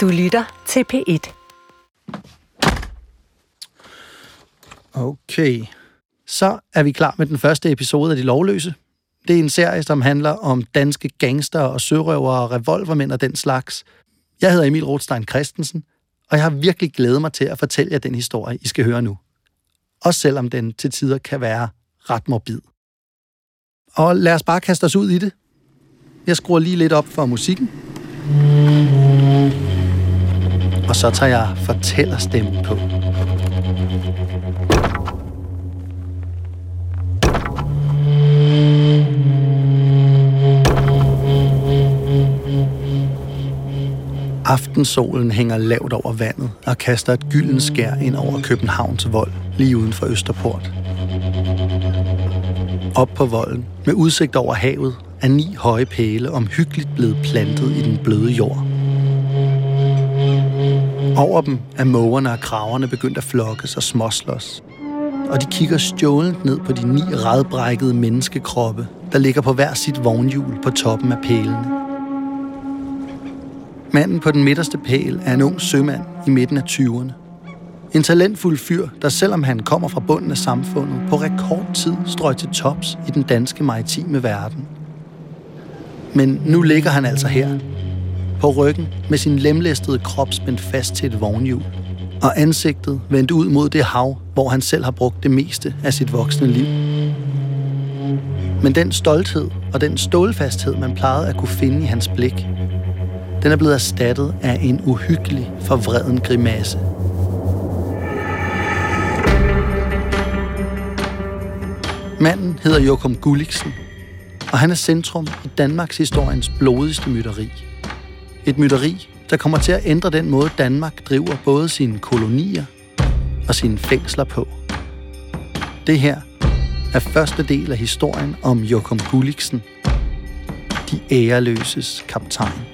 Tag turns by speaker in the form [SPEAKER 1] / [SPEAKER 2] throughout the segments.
[SPEAKER 1] Du lytter til P1.
[SPEAKER 2] Okay, så er vi klar med den første episode af De Lovløse. Det er en serie, som handler om danske gangster og sørøvere og revolvermænd og den slags. Jeg hedder Emil Rothstein Christensen, og jeg har virkelig glædet mig til at fortælle jer den historie, I skal høre nu. Også selvom den til tider kan være ret morbid. Og lad os bare kaste os ud i det. Jeg skruer lige lidt op for musikken. Og så tager jeg fortællerstemmen på. Aftensolen hænger lavt over vandet og kaster et gylden skær ind over Københavns vold, lige uden for Østerport. Op på volden, med udsigt over havet, er ni høje pæle omhyggeligt blevet plantet i den bløde jord. Mm. Over dem er mågerne og kraverne begyndt at flokkes og småslås. Og de kigger stjålent ned på de ni redbrækkede menneskekroppe, der ligger på hver sit vognhjul på toppen af pælene. Manden på den midterste pæl er en ung sømand i midten af 20'erne. En talentfuld fyr, der selvom han kommer fra bunden af samfundet, på rekordtid strøg til tops i den danske maritime verden. Men nu ligger han altså her, på ryggen med sin lemlæstede krop spændt fast til et vognhjul, og ansigtet vendt ud mod det hav, hvor han selv har brugt det meste af sit voksne liv. Men den stolthed og den stålfasthed, man plejede at kunne finde i hans blik, den er blevet erstattet af en uhyggelig, forvreden grimasse. Manden hedder Jokum Gulliksen, og han er centrum i Danmarks historiens blodigste mytteri. Et mytteri, der kommer til at ændre den måde, Danmark driver både sine kolonier og sine fængsler på. Det her er første del af historien om Jokum Gulliksen, de æreløses kaptajn.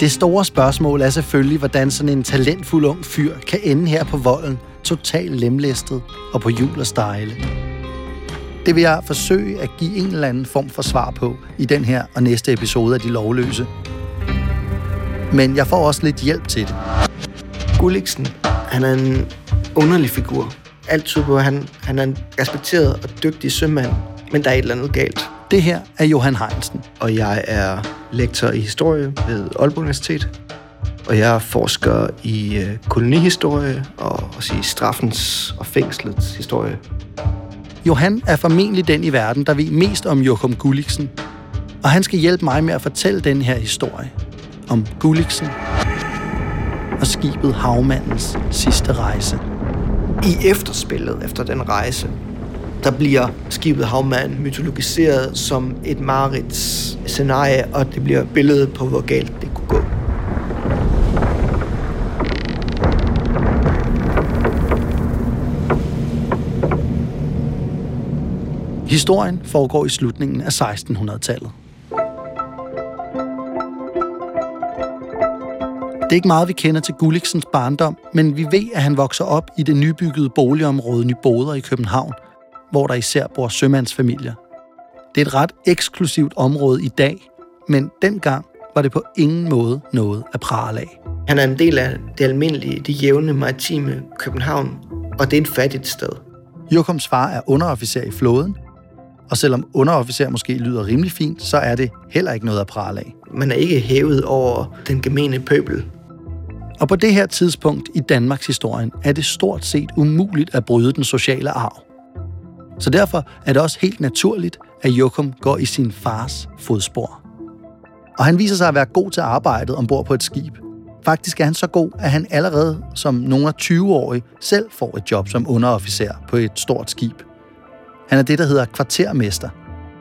[SPEAKER 2] Det store spørgsmål er selvfølgelig, hvordan sådan en talentfuld ung fyr kan ende her på volden, totalt lemlæstet og på jul og stejle. Det vil jeg forsøge at give en eller anden form for svar på i den her og næste episode af De Lovløse. Men jeg får også lidt hjælp til det.
[SPEAKER 3] Gulliksen, han er en underlig figur. Alt tyder på, at han, han er en respekteret og dygtig sømand, men der er et eller andet galt.
[SPEAKER 2] Det her er Johan Heinsen.
[SPEAKER 3] Og jeg er lektor i historie ved Aalborg Universitet. Og jeg forsker i øh, kolonihistorie og også i straffens og fængslets historie.
[SPEAKER 2] Johan er formentlig den i verden, der ved mest om Joachim Gulliksen. Og han skal hjælpe mig med at fortælle den her historie om Gulliksen og skibet Havmandens sidste rejse.
[SPEAKER 3] I efterspillet efter den rejse, der bliver skibet Havmand mytologiseret som et marits scenarie, og det bliver billedet på, hvor galt det kunne gå.
[SPEAKER 2] Historien foregår i slutningen af 1600-tallet. Det er ikke meget, vi kender til Gulliksens barndom, men vi ved, at han vokser op i det nybyggede boligområde Nyboder i København, hvor der især bor sømandsfamilier. Det er et ret eksklusivt område i dag, men dengang var det på ingen måde noget at prale af.
[SPEAKER 3] Han er en del af det almindelige, det jævne maritime København, og det er et fattigt sted.
[SPEAKER 2] Jokums far er underofficer i flåden, og selvom underofficer måske lyder rimelig fint, så er det heller ikke noget at prale af.
[SPEAKER 3] Man er ikke hævet over den gemene pøbel.
[SPEAKER 2] Og på det her tidspunkt i Danmarks historien er det stort set umuligt at bryde den sociale arv. Så derfor er det også helt naturligt, at Jokum går i sin fars fodspor. Og han viser sig at være god til arbejdet ombord på et skib. Faktisk er han så god, at han allerede som nogle af 20-årig selv får et job som underofficer på et stort skib. Han er det, der hedder kvartermester.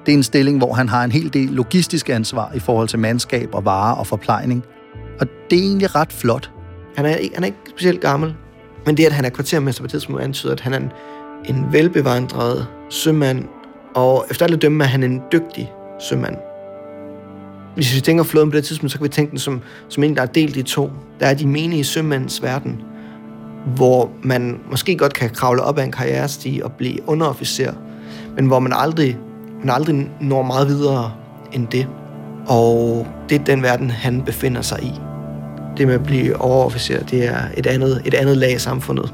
[SPEAKER 2] Det er en stilling, hvor han har en hel del logistisk ansvar i forhold til mandskab og varer og forplejning. Og det er egentlig ret flot.
[SPEAKER 3] Han er, ikke, han er ikke specielt gammel, men det, at han er kvartermester på tidspunkt, antyder, at han er en, en velbevandret sømand, og efter alle dømme er han en dygtig sømand. Hvis vi tænker flåden på det tidspunkt, så kan vi tænke den som, som en, der er delt i to. Der er de menige sømænds verden, hvor man måske godt kan kravle op ad en karrierestige og blive underofficer, men hvor man aldrig, man aldrig når meget videre end det. Og det er den verden, han befinder sig i. Det med at blive overofficer, det er et andet, et andet lag i samfundet.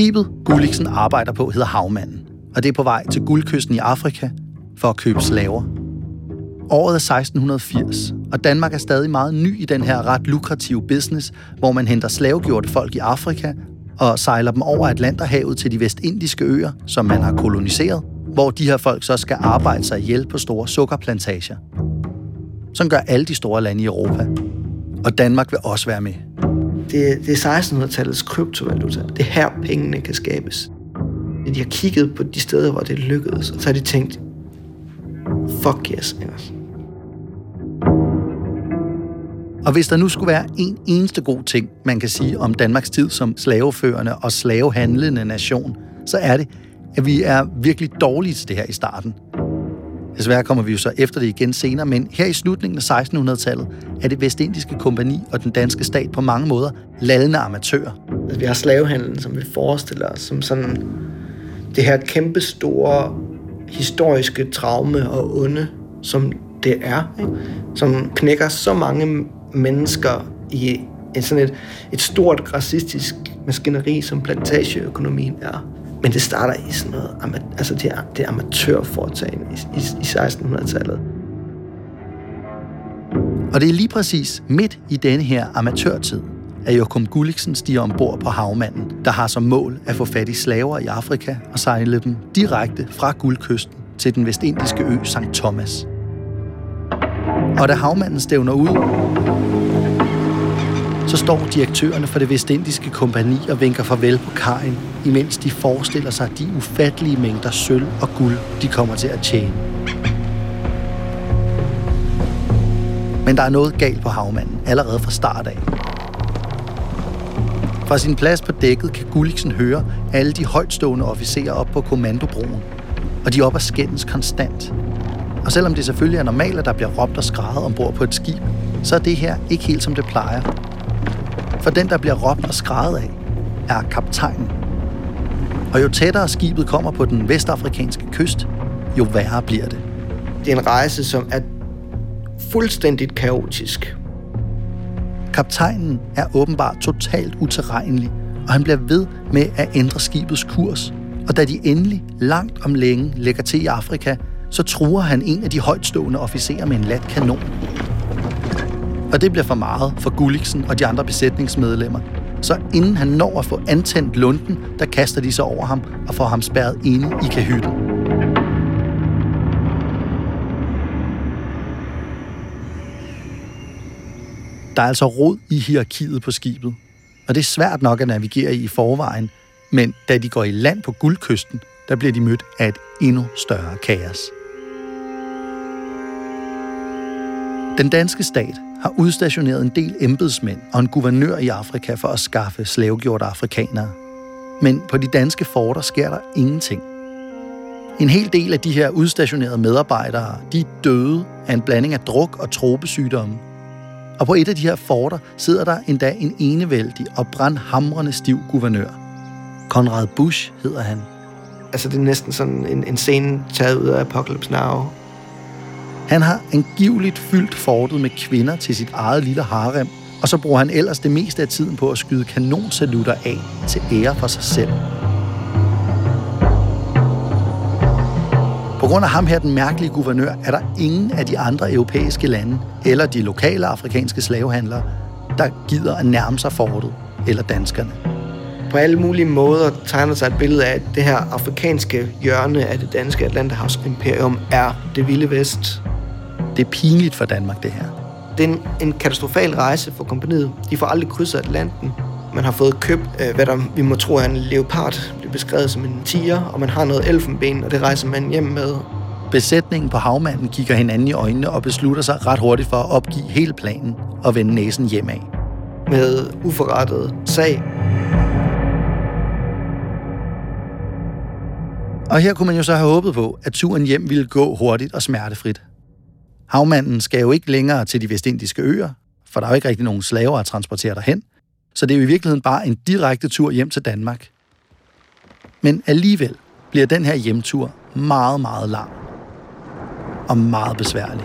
[SPEAKER 2] Skibet, Gulliksen arbejder på, hedder Havmanden, og det er på vej til guldkysten i Afrika for at købe slaver. Året er 1680, og Danmark er stadig meget ny i den her ret lukrative business, hvor man henter slavegjorte folk i Afrika og sejler dem over Atlanterhavet til de vestindiske øer, som man har koloniseret, hvor de her folk så skal arbejde sig ihjel på store sukkerplantager. Sådan gør alle de store lande i Europa. Og Danmark vil også være med.
[SPEAKER 3] Det, det er 1600-tallets kryptovaluta. Det er her, pengene kan skabes. De har kigget på de steder, hvor det lykkedes, og så har de tænkt, fuck yes. Ikke?
[SPEAKER 2] Og hvis der nu skulle være en eneste god ting, man kan sige om Danmarks tid som slaveførende og slavehandlende nation, så er det, at vi er virkelig dårlige til det her i starten. Desværre kommer vi jo så efter det igen senere, men her i slutningen af 1600-tallet er det vestindiske kompani og den danske stat på mange måder lallende amatører.
[SPEAKER 3] Vi har slavehandlen, som vi forestiller os, som sådan det her kæmpe store historiske traume og onde, som det er, ikke? som knækker så mange mennesker i et, sådan et, et stort racistisk maskineri, som plantageøkonomien er. Men det starter i sådan noget, altså det det amatørforetagende i, i, i 1600-tallet.
[SPEAKER 2] Og det er lige præcis midt i denne her amatørtid, at Jokum Gulliksen stiger ombord på havmanden, der har som mål at få fat i slaver i Afrika og sejle dem direkte fra guldkysten til den vestindiske ø St. Thomas. Og da havmanden stævner ud, så står direktørerne for det vestindiske kompani og vinker farvel på kajen, imens de forestiller sig de ufattelige mængder sølv og guld, de kommer til at tjene. Men der er noget galt på havmanden allerede fra start af. Fra sin plads på dækket kan Gulliksen høre alle de højtstående officerer op på kommandobroen, og de er op og skændes konstant. Og selvom det selvfølgelig er normalt, at der bliver råbt og skrejet ombord på et skib, så er det her ikke helt som det plejer. For den, der bliver råbt og skrejet af, er kaptajnen. Og jo tættere skibet kommer på den vestafrikanske kyst, jo værre bliver det.
[SPEAKER 3] Det er en rejse, som er fuldstændigt kaotisk.
[SPEAKER 2] Kaptajnen er åbenbart totalt uterrenelig, og han bliver ved med at ændre skibets kurs. Og da de endelig langt om længe lægger til i Afrika, så truer han en af de højtstående officerer med en lat kanon. Og det bliver for meget for Gulliksen og de andre besætningsmedlemmer. Så inden han når at få antændt lunden, der kaster de sig over ham og får ham spærret inde i kahytten. Der er altså rod i hierarkiet på skibet, og det er svært nok at navigere i i forvejen, men da de går i land på guldkysten, der bliver de mødt af et endnu større kaos. Den danske stat har udstationeret en del embedsmænd og en guvernør i Afrika for at skaffe slavegjorte afrikanere. Men på de danske forter sker der ingenting. En hel del af de her udstationerede medarbejdere, de er døde af en blanding af druk og tropesygdomme. Og på et af de her forter sidder der endda en enevældig og brandhamrende stiv guvernør. Konrad Bush hedder han.
[SPEAKER 3] Altså det er næsten sådan en, en scene taget ud af Apocalypse Now,
[SPEAKER 2] han har angiveligt fyldt fortet med kvinder til sit eget lille harem, og så bruger han ellers det meste af tiden på at skyde kanonsalutter af til ære for sig selv. På grund af ham her, den mærkelige guvernør, er der ingen af de andre europæiske lande eller de lokale afrikanske slavehandlere, der gider at nærme sig fortet eller danskerne.
[SPEAKER 3] På alle mulige måder tegner sig et billede af, at det her afrikanske hjørne af det danske Atlanterhavsimperium er det vilde vest,
[SPEAKER 2] det er pinligt for Danmark, det her.
[SPEAKER 3] Det er en, en katastrofal rejse for kompaniet. De får aldrig krydset Atlanten. Man har fået købt, øh, hvad der vi må tro er en leopard. Det bliver beskrevet som en tiger, og man har noget elfenben, og det rejser man hjem med.
[SPEAKER 2] Besætningen på havmanden kigger hinanden i øjnene og beslutter sig ret hurtigt for at opgive hele planen og vende næsen hjem af.
[SPEAKER 3] Med uforrettet sag.
[SPEAKER 2] Og her kunne man jo så have håbet på, at turen hjem ville gå hurtigt og smertefrit. Havmanden skal jo ikke længere til de vestindiske øer, for der er jo ikke rigtig nogen slaver at transportere derhen, så det er jo i virkeligheden bare en direkte tur hjem til Danmark. Men alligevel bliver den her hjemtur meget, meget lang og meget besværlig.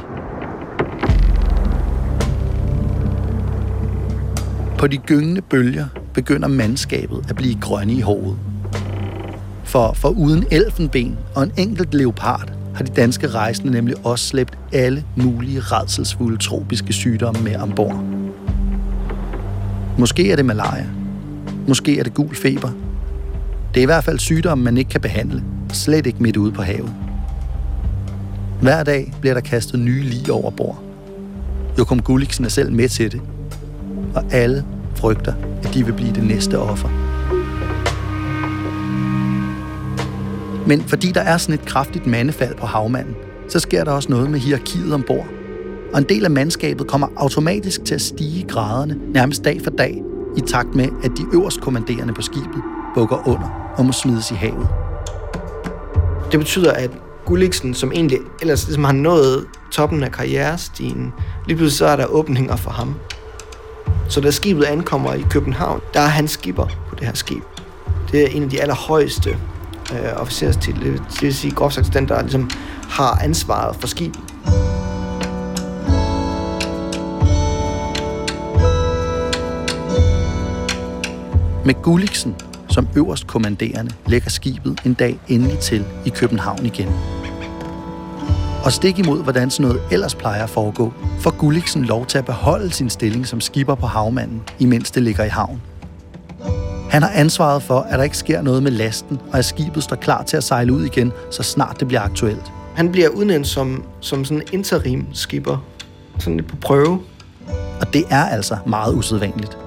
[SPEAKER 2] På de gyngende bølger begynder mandskabet at blive grønne i håret. For, for uden elfenben og en enkelt leopard har de danske rejsende nemlig også slæbt alle mulige redselsfulde tropiske sygdomme med ombord. Måske er det malaria. Måske er det gul feber. Det er i hvert fald sygdomme, man ikke kan behandle. Slet ikke midt ude på havet. Hver dag bliver der kastet nye lige over bord. Jokum Gulliksen er selv med til det. Og alle frygter, at de vil blive det næste offer. Men fordi der er sådan et kraftigt mandefald på havmanden, så sker der også noget med hierarkiet ombord. Og en del af mandskabet kommer automatisk til at stige graderne nærmest dag for dag, i takt med, at de øverst kommanderende på skibet bukker under og må smides i havet.
[SPEAKER 3] Det betyder, at Gulliksen, som egentlig ellers ligesom har nået toppen af karrierestigen, lige pludselig så er der åbninger for ham. Så da skibet ankommer i København, der er han skipper på det her skib. Det er en af de allerhøjeste øh, officerstitel. Det vil øh, sige groft sagt den, der ligesom har ansvaret for skibet.
[SPEAKER 2] Med Gulliksen som øverst kommanderende lægger skibet en dag endelig til i København igen. Og stik imod, hvordan sådan noget ellers plejer at foregå, får Gulliksen lov til at beholde sin stilling som skipper på havmanden, imens det ligger i havn. Han har ansvaret for, at der ikke sker noget med lasten, og at skibet står klar til at sejle ud igen, så snart det bliver aktuelt.
[SPEAKER 3] Han bliver udnævnt som, som sådan en interim skipper, sådan lidt på prøve.
[SPEAKER 2] Og det er altså meget usædvanligt.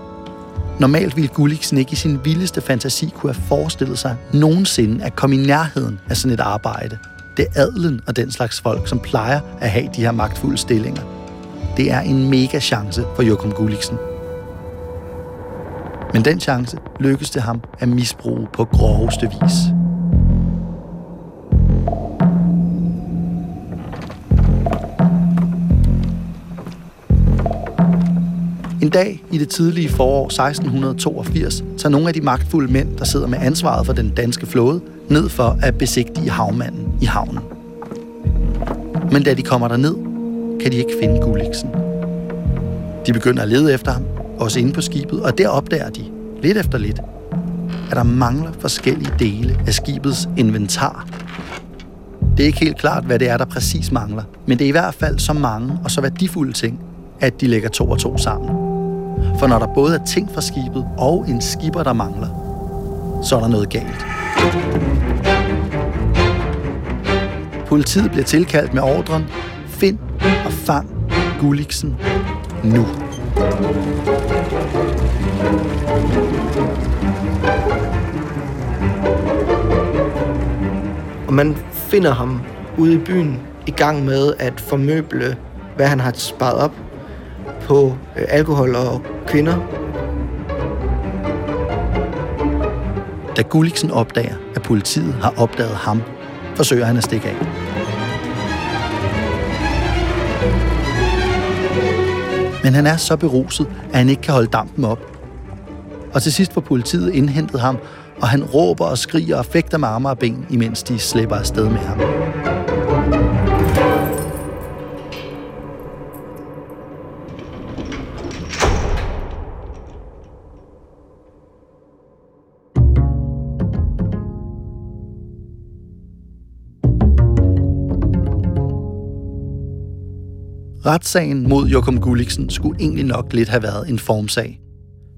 [SPEAKER 2] Normalt ville Gulliksen ikke i sin vildeste fantasi kunne have forestillet sig nogensinde at komme i nærheden af sådan et arbejde. Det er adlen og den slags folk, som plejer at have de her magtfulde stillinger. Det er en mega chance for Jokum Gulliksen. Men den chance lykkedes det ham at misbruge på groveste vis. En dag i det tidlige forår 1682 tager nogle af de magtfulde mænd, der sidder med ansvaret for den danske flåde, ned for at besigtige havmanden i havnen. Men da de kommer derned, kan de ikke finde Gulliksen. De begynder at lede efter ham, også inde på skibet, og der opdager de, lidt efter lidt, at der mangler forskellige dele af skibets inventar. Det er ikke helt klart, hvad det er, der præcis mangler, men det er i hvert fald så mange og så værdifulde ting, at de lægger to og to sammen. For når der både er ting fra skibet og en skipper, der mangler, så er der noget galt. Politiet bliver tilkaldt med ordren Find og fang Gulliksen nu.
[SPEAKER 3] Og man finder ham ude i byen i gang med at formøble, hvad han har sparet op på øh, alkohol og kvinder.
[SPEAKER 2] Da Gulliksen opdager, at politiet har opdaget ham, forsøger han at stikke af. Men han er så beruset, at han ikke kan holde dampen op. Og til sidst får politiet indhentet ham, og han råber og skriger og fægter med arme og ben, imens de slipper afsted med ham. Retssagen mod Jokum Gulliksen skulle egentlig nok lidt have været en formsag.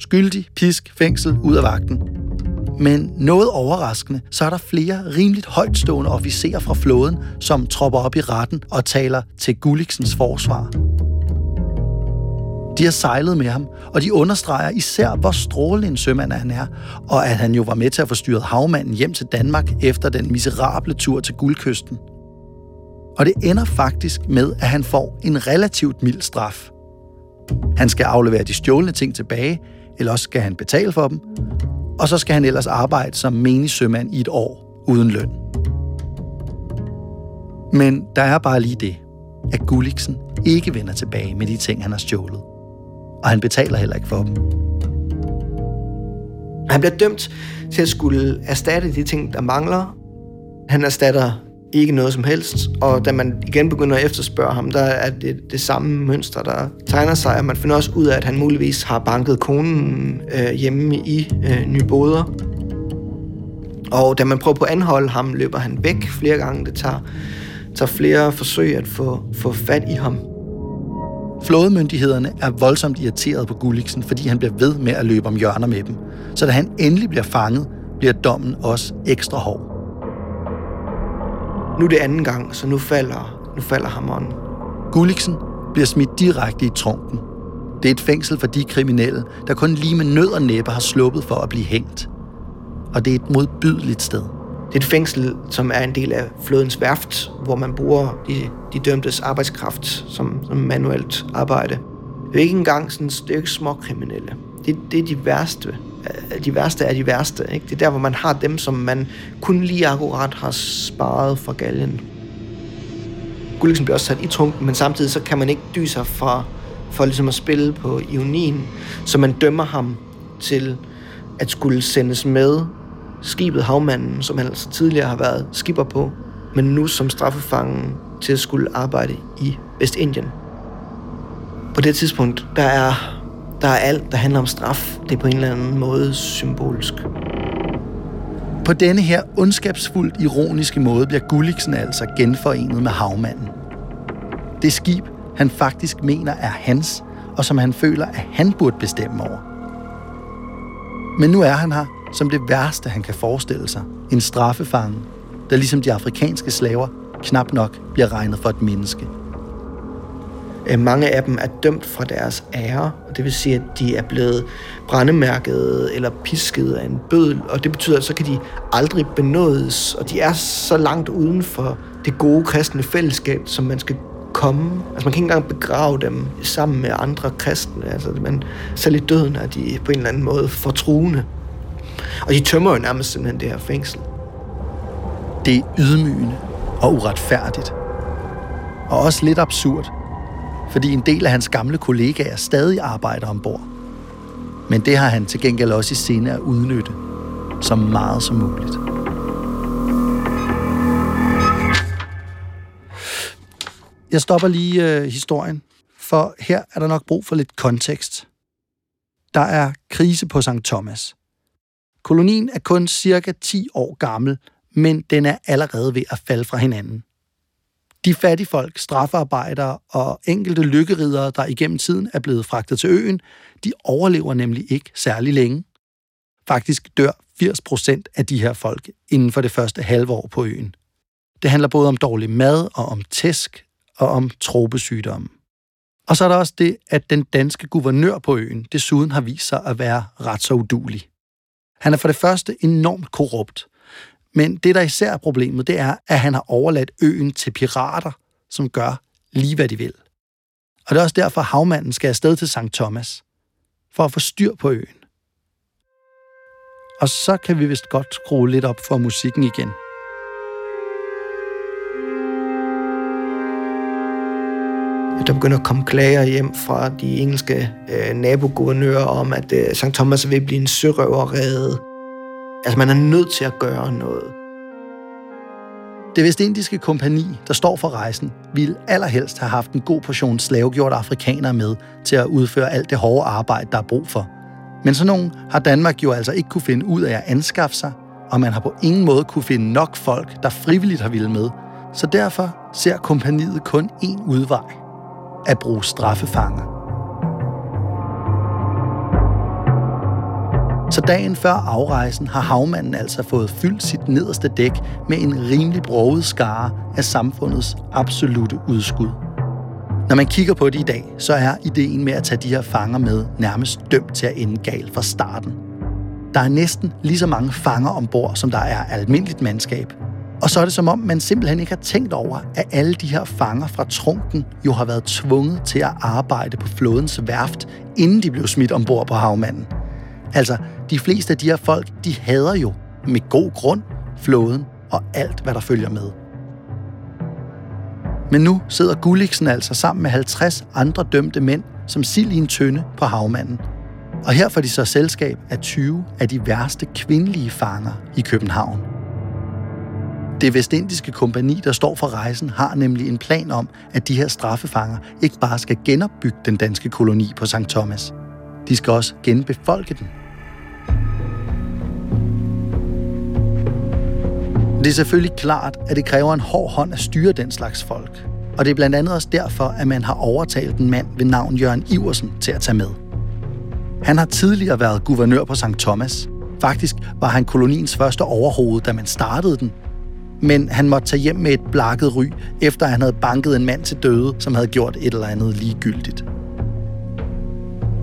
[SPEAKER 2] Skyldig, pisk, fængsel, ud af vagten. Men noget overraskende, så er der flere rimeligt højtstående officerer fra flåden, som tropper op i retten og taler til Gulliksens forsvar. De har sejlet med ham, og de understreger især, hvor strålende en sømand han er, og at han jo var med til at få styret havmanden hjem til Danmark efter den miserable tur til guldkysten. Og det ender faktisk med, at han får en relativt mild straf. Han skal aflevere de stjålne ting tilbage, eller også skal han betale for dem, og så skal han ellers arbejde som menig sømand i et år uden løn. Men der er bare lige det, at Gulliksen ikke vender tilbage med de ting, han har stjålet. Og han betaler heller ikke for dem.
[SPEAKER 3] Han bliver dømt til at skulle erstatte de ting, der mangler. Han erstatter ikke noget som helst, og da man igen begynder at efterspørge ham, der er det det samme mønster, der tegner sig, og man finder også ud af, at han muligvis har banket konen øh, hjemme i øh, Nyboder. Og da man prøver på at anholde ham, løber han væk flere gange. Det tager, tager flere forsøg at få, få fat i ham.
[SPEAKER 2] Flådemyndighederne er voldsomt irriteret på Gulliksen, fordi han bliver ved med at løbe om hjørner med dem. Så da han endelig bliver fanget, bliver dommen også ekstra hård.
[SPEAKER 3] Nu er det anden gang, så nu falder, nu falder hammeren.
[SPEAKER 2] Gulliksen bliver smidt direkte i trunken. Det er et fængsel for de kriminelle, der kun lige med nød og næppe har sluppet for at blive hængt. Og det er et modbydeligt sted.
[SPEAKER 3] Det er et fængsel, som er en del af flådens værft, hvor man bruger de, de dømtes arbejdskraft som, som manuelt arbejde. Det er ikke engang sådan et stykke små kriminelle. Det, det er de værste. Øh, de værste er de værste. Ikke? Det er der, hvor man har dem, som man kun lige akkurat har sparet fra galgen. Gulliksen bliver også sat i trunken, men samtidig så kan man ikke dyse sig fra, for ligesom at spille på ionien, så man dømmer ham til at skulle sendes med skibet Havmanden, som han altså tidligere har været skipper på, men nu som straffefangen til at skulle arbejde i Vestindien. På det tidspunkt, der er, der er alt, der handler om straf. Det er på en eller anden måde symbolsk.
[SPEAKER 2] På denne her ondskabsfuldt ironiske måde bliver Gulliksen altså genforenet med havmanden. Det skib, han faktisk mener er hans, og som han føler, at han burde bestemme over. Men nu er han her, som det værste, han kan forestille sig. En straffefange, der ligesom de afrikanske slaver knap nok bliver regnet for et menneske.
[SPEAKER 3] Øh, mange af dem er dømt fra deres ære, og det vil sige, at de er blevet brændemærket eller pisket af en bødel, og det betyder, at så kan de aldrig benådes, og de er så langt uden for det gode kristne fællesskab, som man skal komme. Altså man kan ikke engang begrave dem sammen med andre kristne. Altså, man, selv i døden er de på en eller anden måde fortruende. Og de tømmer jo nærmest simpelthen det her fængsel.
[SPEAKER 2] Det er ydmygende og uretfærdigt. Og også lidt absurd, fordi en del af hans gamle kollegaer stadig arbejder ombord. Men det har han til gengæld også i sinde at udnytte så meget som muligt. Jeg stopper lige øh, historien, for her er der nok brug for lidt kontekst. Der er krise på St. Thomas. Kolonien er kun cirka 10 år gammel, men den er allerede ved at falde fra hinanden. De fattige folk, straffarbejdere og enkelte lykkeridere, der igennem tiden er blevet fragtet til øen, de overlever nemlig ikke særlig længe. Faktisk dør 80 procent af de her folk inden for det første halve år på øen. Det handler både om dårlig mad og om tæsk og om tropesygdomme. Og så er der også det, at den danske guvernør på øen desuden har vist sig at være ret så udulig. Han er for det første enormt korrupt, men det, der især er problemet, det er, at han har overladt øen til pirater, som gør lige, hvad de vil. Og det er også derfor, havmanden skal afsted til St. Thomas, for at få styr på øen. Og så kan vi vist godt skrue lidt op for musikken igen.
[SPEAKER 3] Der begynder at komme klager hjem fra de engelske øh, naboguvernører om, at øh, St. Thomas vil blive en sørøverrede. Altså, man er nødt til at gøre noget.
[SPEAKER 2] Det vestindiske kompani, der står for rejsen, ville allerhelst have haft en god portion slavegjorte afrikanere med til at udføre alt det hårde arbejde, der er brug for. Men sådan nogen har Danmark jo altså ikke kunne finde ud af at anskaffe sig, og man har på ingen måde kunne finde nok folk, der frivilligt har ville med. Så derfor ser kompaniet kun én udvej. At bruge straffefanger. Så dagen før afrejsen har havmanden altså fået fyldt sit nederste dæk med en rimelig broget skare af samfundets absolute udskud. Når man kigger på det i dag, så er ideen med at tage de her fanger med nærmest dømt til at ende galt fra starten. Der er næsten lige så mange fanger ombord, som der er almindeligt mandskab. Og så er det som om, man simpelthen ikke har tænkt over, at alle de her fanger fra trunken jo har været tvunget til at arbejde på flådens værft, inden de blev smidt ombord på havmanden. Altså, de fleste af de her folk, de hader jo med god grund flåden og alt, hvad der følger med. Men nu sidder Gulliksen altså sammen med 50 andre dømte mænd som sild i en tønde på havmanden. Og her får de så selskab af 20 af de værste kvindelige fanger i København. Det vestindiske kompani, der står for rejsen, har nemlig en plan om, at de her straffefanger ikke bare skal genopbygge den danske koloni på St. Thomas. De skal også genbefolke den. Det er selvfølgelig klart, at det kræver en hård hånd at styre den slags folk. Og det er blandt andet også derfor, at man har overtalt en mand ved navn Jørgen Iversen til at tage med. Han har tidligere været guvernør på St. Thomas. Faktisk var han koloniens første overhoved, da man startede den. Men han måtte tage hjem med et blakket ry, efter han havde banket en mand til døde, som havde gjort et eller andet ligegyldigt.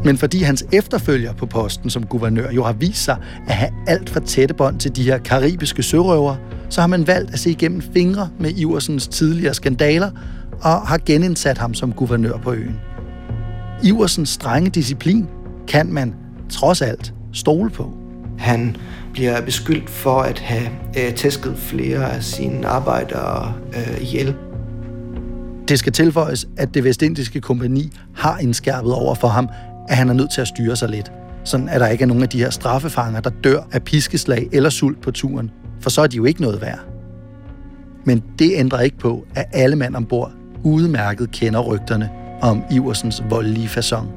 [SPEAKER 2] Men fordi hans efterfølger på posten som guvernør jo har vist sig at have alt for tætte bånd til de her karibiske sørøvere, så har man valgt at se igennem fingre med Iversens tidligere skandaler og har genindsat ham som guvernør på øen. Iversens strenge disciplin kan man trods alt stole på.
[SPEAKER 3] Han bliver beskyldt for at have øh, tæsket flere af sine arbejdere øh, ihjel.
[SPEAKER 2] Det skal tilføjes, at det vestindiske kompani har indskærpet over for ham, at han er nødt til at styre sig lidt, sådan at der ikke er nogen af de her straffefanger, der dør af piskeslag eller sult på turen, for så er de jo ikke noget værd. Men det ændrer ikke på, at alle mand ombord udmærket kender rygterne om Iversens voldelige fason.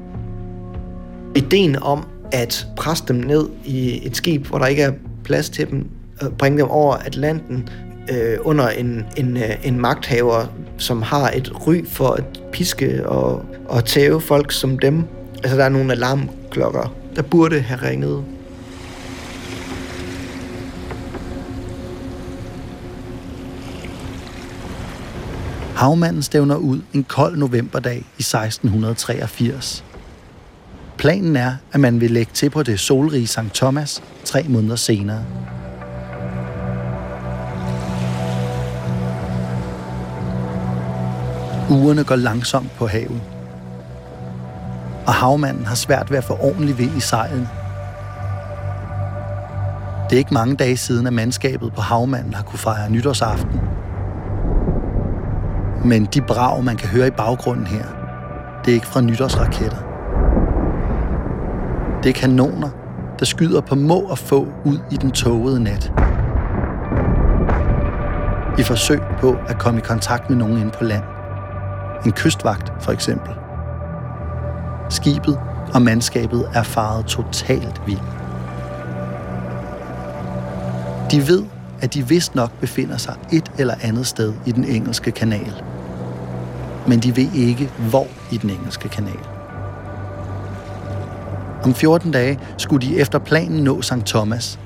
[SPEAKER 3] Ideen om at presse dem ned i et skib, hvor der ikke er plads til dem, og bringe dem over Atlanten øh, under en, en, øh, en magthaver, som har et ry for at piske og, og tæve folk som dem. Altså, der er nogle alarmklokker, der burde have ringet.
[SPEAKER 2] Havmanden stævner ud en kold novemberdag i 1683. Planen er, at man vil lægge til på det solrige St. Thomas tre måneder senere. Ugerne går langsomt på havet. Og havmanden har svært ved at få ordentlig vind i sejlen. Det er ikke mange dage siden, at mandskabet på havmanden har kunne fejre nytårsaften. Men de brag, man kan høre i baggrunden her, det er ikke fra nytårsraketter. Det er kanoner, der skyder på må og få ud i den tågede nat. I forsøg på at komme i kontakt med nogen inde på land. En kystvagt for eksempel. Skibet og mandskabet er faret totalt vild. De ved, at de vist nok befinder sig et eller andet sted i den engelske kanal. Men de ved ikke, hvor i den engelske kanal. Om 14 dage skulle de efter planen nå St. Thomas,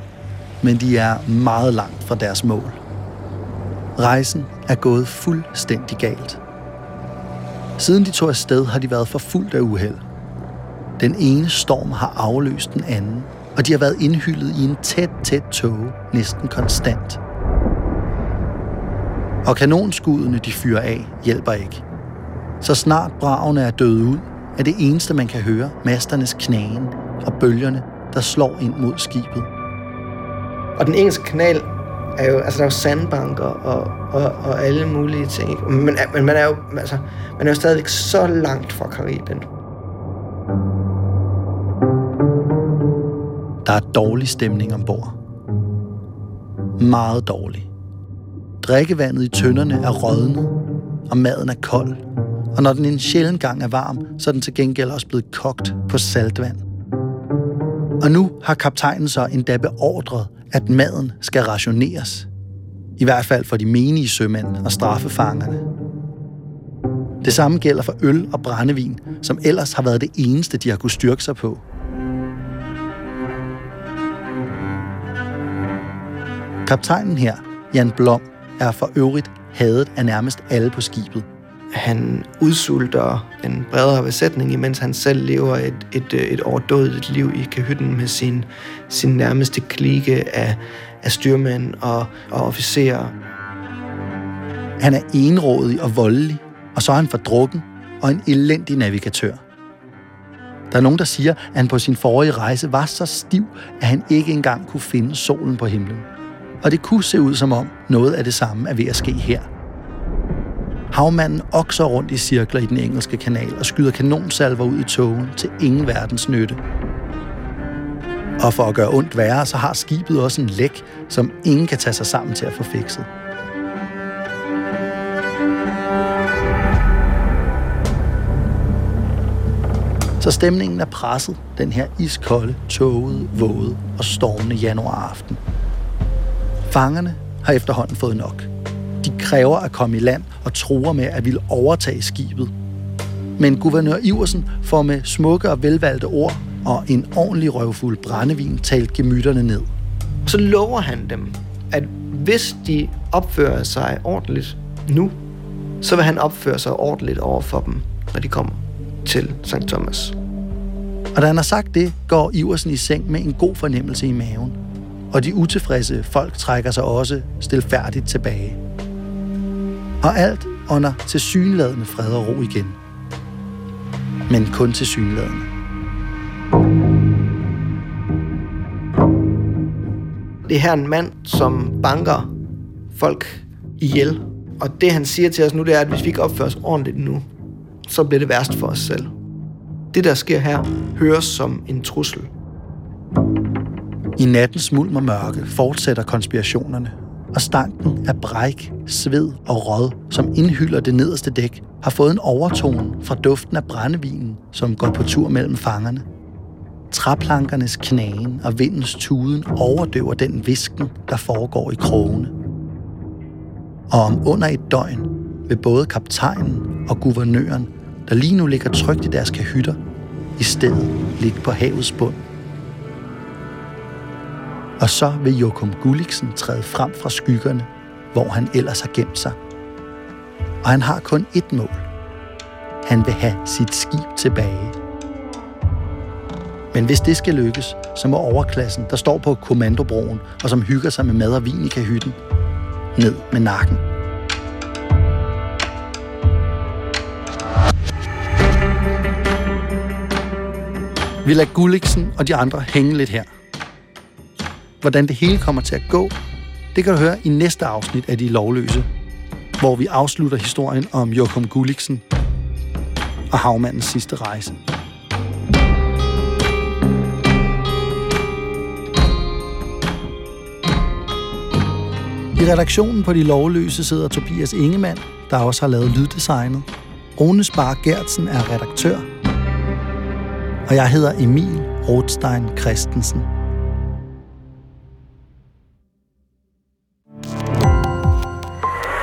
[SPEAKER 2] men de er meget langt fra deres mål. Rejsen er gået fuldstændig galt. Siden de tog afsted, har de været forfulgt af uheld. Den ene storm har afløst den anden, og de har været indhyllet i en tæt, tæt tog, næsten konstant. Og kanonskuddene, de fyrer af, hjælper ikke. Så snart bragene er døde ud, er det eneste, man kan høre masternes knagen og bølgerne, der slår ind mod skibet.
[SPEAKER 3] Og den engelske kanal er jo, altså der er jo sandbanker og, og, og alle mulige ting. Ikke? Men, men man er jo, altså, man er jo stadigvæk så langt fra Karibien.
[SPEAKER 2] Der er dårlig stemning ombord. Meget dårlig. Drikkevandet i tønderne er rådnet, og maden er kold. Og når den en sjælden gang er varm, så er den til gengæld også blevet kogt på saltvand. Og nu har kaptajnen så endda beordret, at maden skal rationeres. I hvert fald for de menige sømænd og straffefangerne. Det samme gælder for øl og brændevin, som ellers har været det eneste, de har kunne styrke sig på. Kaptajnen her, Jan Blom, er for øvrigt hadet af nærmest alle på skibet.
[SPEAKER 3] Han udsulter en bredere besætning, imens han selv lever et, et, et overdådigt liv i kahytten med sin, sin nærmeste klike af, af styrmænd og, og officerer.
[SPEAKER 2] Han er enrådig og voldelig, og så er han for drukken og en elendig navigatør. Der er nogen, der siger, at han på sin forrige rejse var så stiv, at han ikke engang kunne finde solen på himlen. Og det kunne se ud som om noget af det samme er ved at ske her. Havmanden okser rundt i cirkler i den engelske kanal og skyder kanonsalver ud i togen til ingen verdens nytte. Og for at gøre ondt værre, så har skibet også en læk, som ingen kan tage sig sammen til at få fikset. Så stemningen er presset den her iskolde, tågede, våde og stormende januaraften. Fangerne har efterhånden fået nok. De kræver at komme i land og truer med at ville overtage skibet. Men guvernør Iversen får med smukke og velvalgte ord og en ordentlig røvfuld brændevin talt gemytterne ned.
[SPEAKER 3] Så lover han dem, at hvis de opfører sig ordentligt nu, så vil han opføre sig ordentligt over for dem, når de kommer til St. Thomas.
[SPEAKER 2] Og da han har sagt det, går Iversen i seng med en god fornemmelse i maven. Og de utilfredse folk trækker sig også stilfærdigt tilbage. Og alt under til synladende fred og ro igen. Men kun til synladende.
[SPEAKER 3] Det er her en mand, som banker folk ihjel. Og det han siger til os nu, det er, at hvis vi ikke opfører os ordentligt nu, så bliver det værst for os selv. Det, der sker her, høres som en trussel.
[SPEAKER 2] I nattens mulm og mørke fortsætter konspirationerne, og stanken af bræk, sved og råd, som indhylder det nederste dæk, har fået en overtone fra duften af brændevinen, som går på tur mellem fangerne. Træplankernes knagen og vindens tuden overdøver den visken, der foregår i krogene. Og om under et døgn vil både kaptajnen og guvernøren der lige nu ligger trygt i deres kahytter, i stedet ligge på havets bund. Og så vil Jokum Gulliksen træde frem fra skyggerne, hvor han ellers har gemt sig. Og han har kun ét mål. Han vil have sit skib tilbage. Men hvis det skal lykkes, så må overklassen, der står på kommandobroen og som hygger sig med mad og vin i kahytten, ned med nakken. Vi lader Gulliksen og de andre hænge lidt her. Hvordan det hele kommer til at gå, det kan du høre i næste afsnit af De Lovløse, hvor vi afslutter historien om Jokum Gulliksen og havmandens sidste rejse. I redaktionen på De Lovløse sidder Tobias Ingemann, der også har lavet lyddesignet. Rune Spar Gertsen er redaktør, og jeg hedder Emil Rothstein Christensen.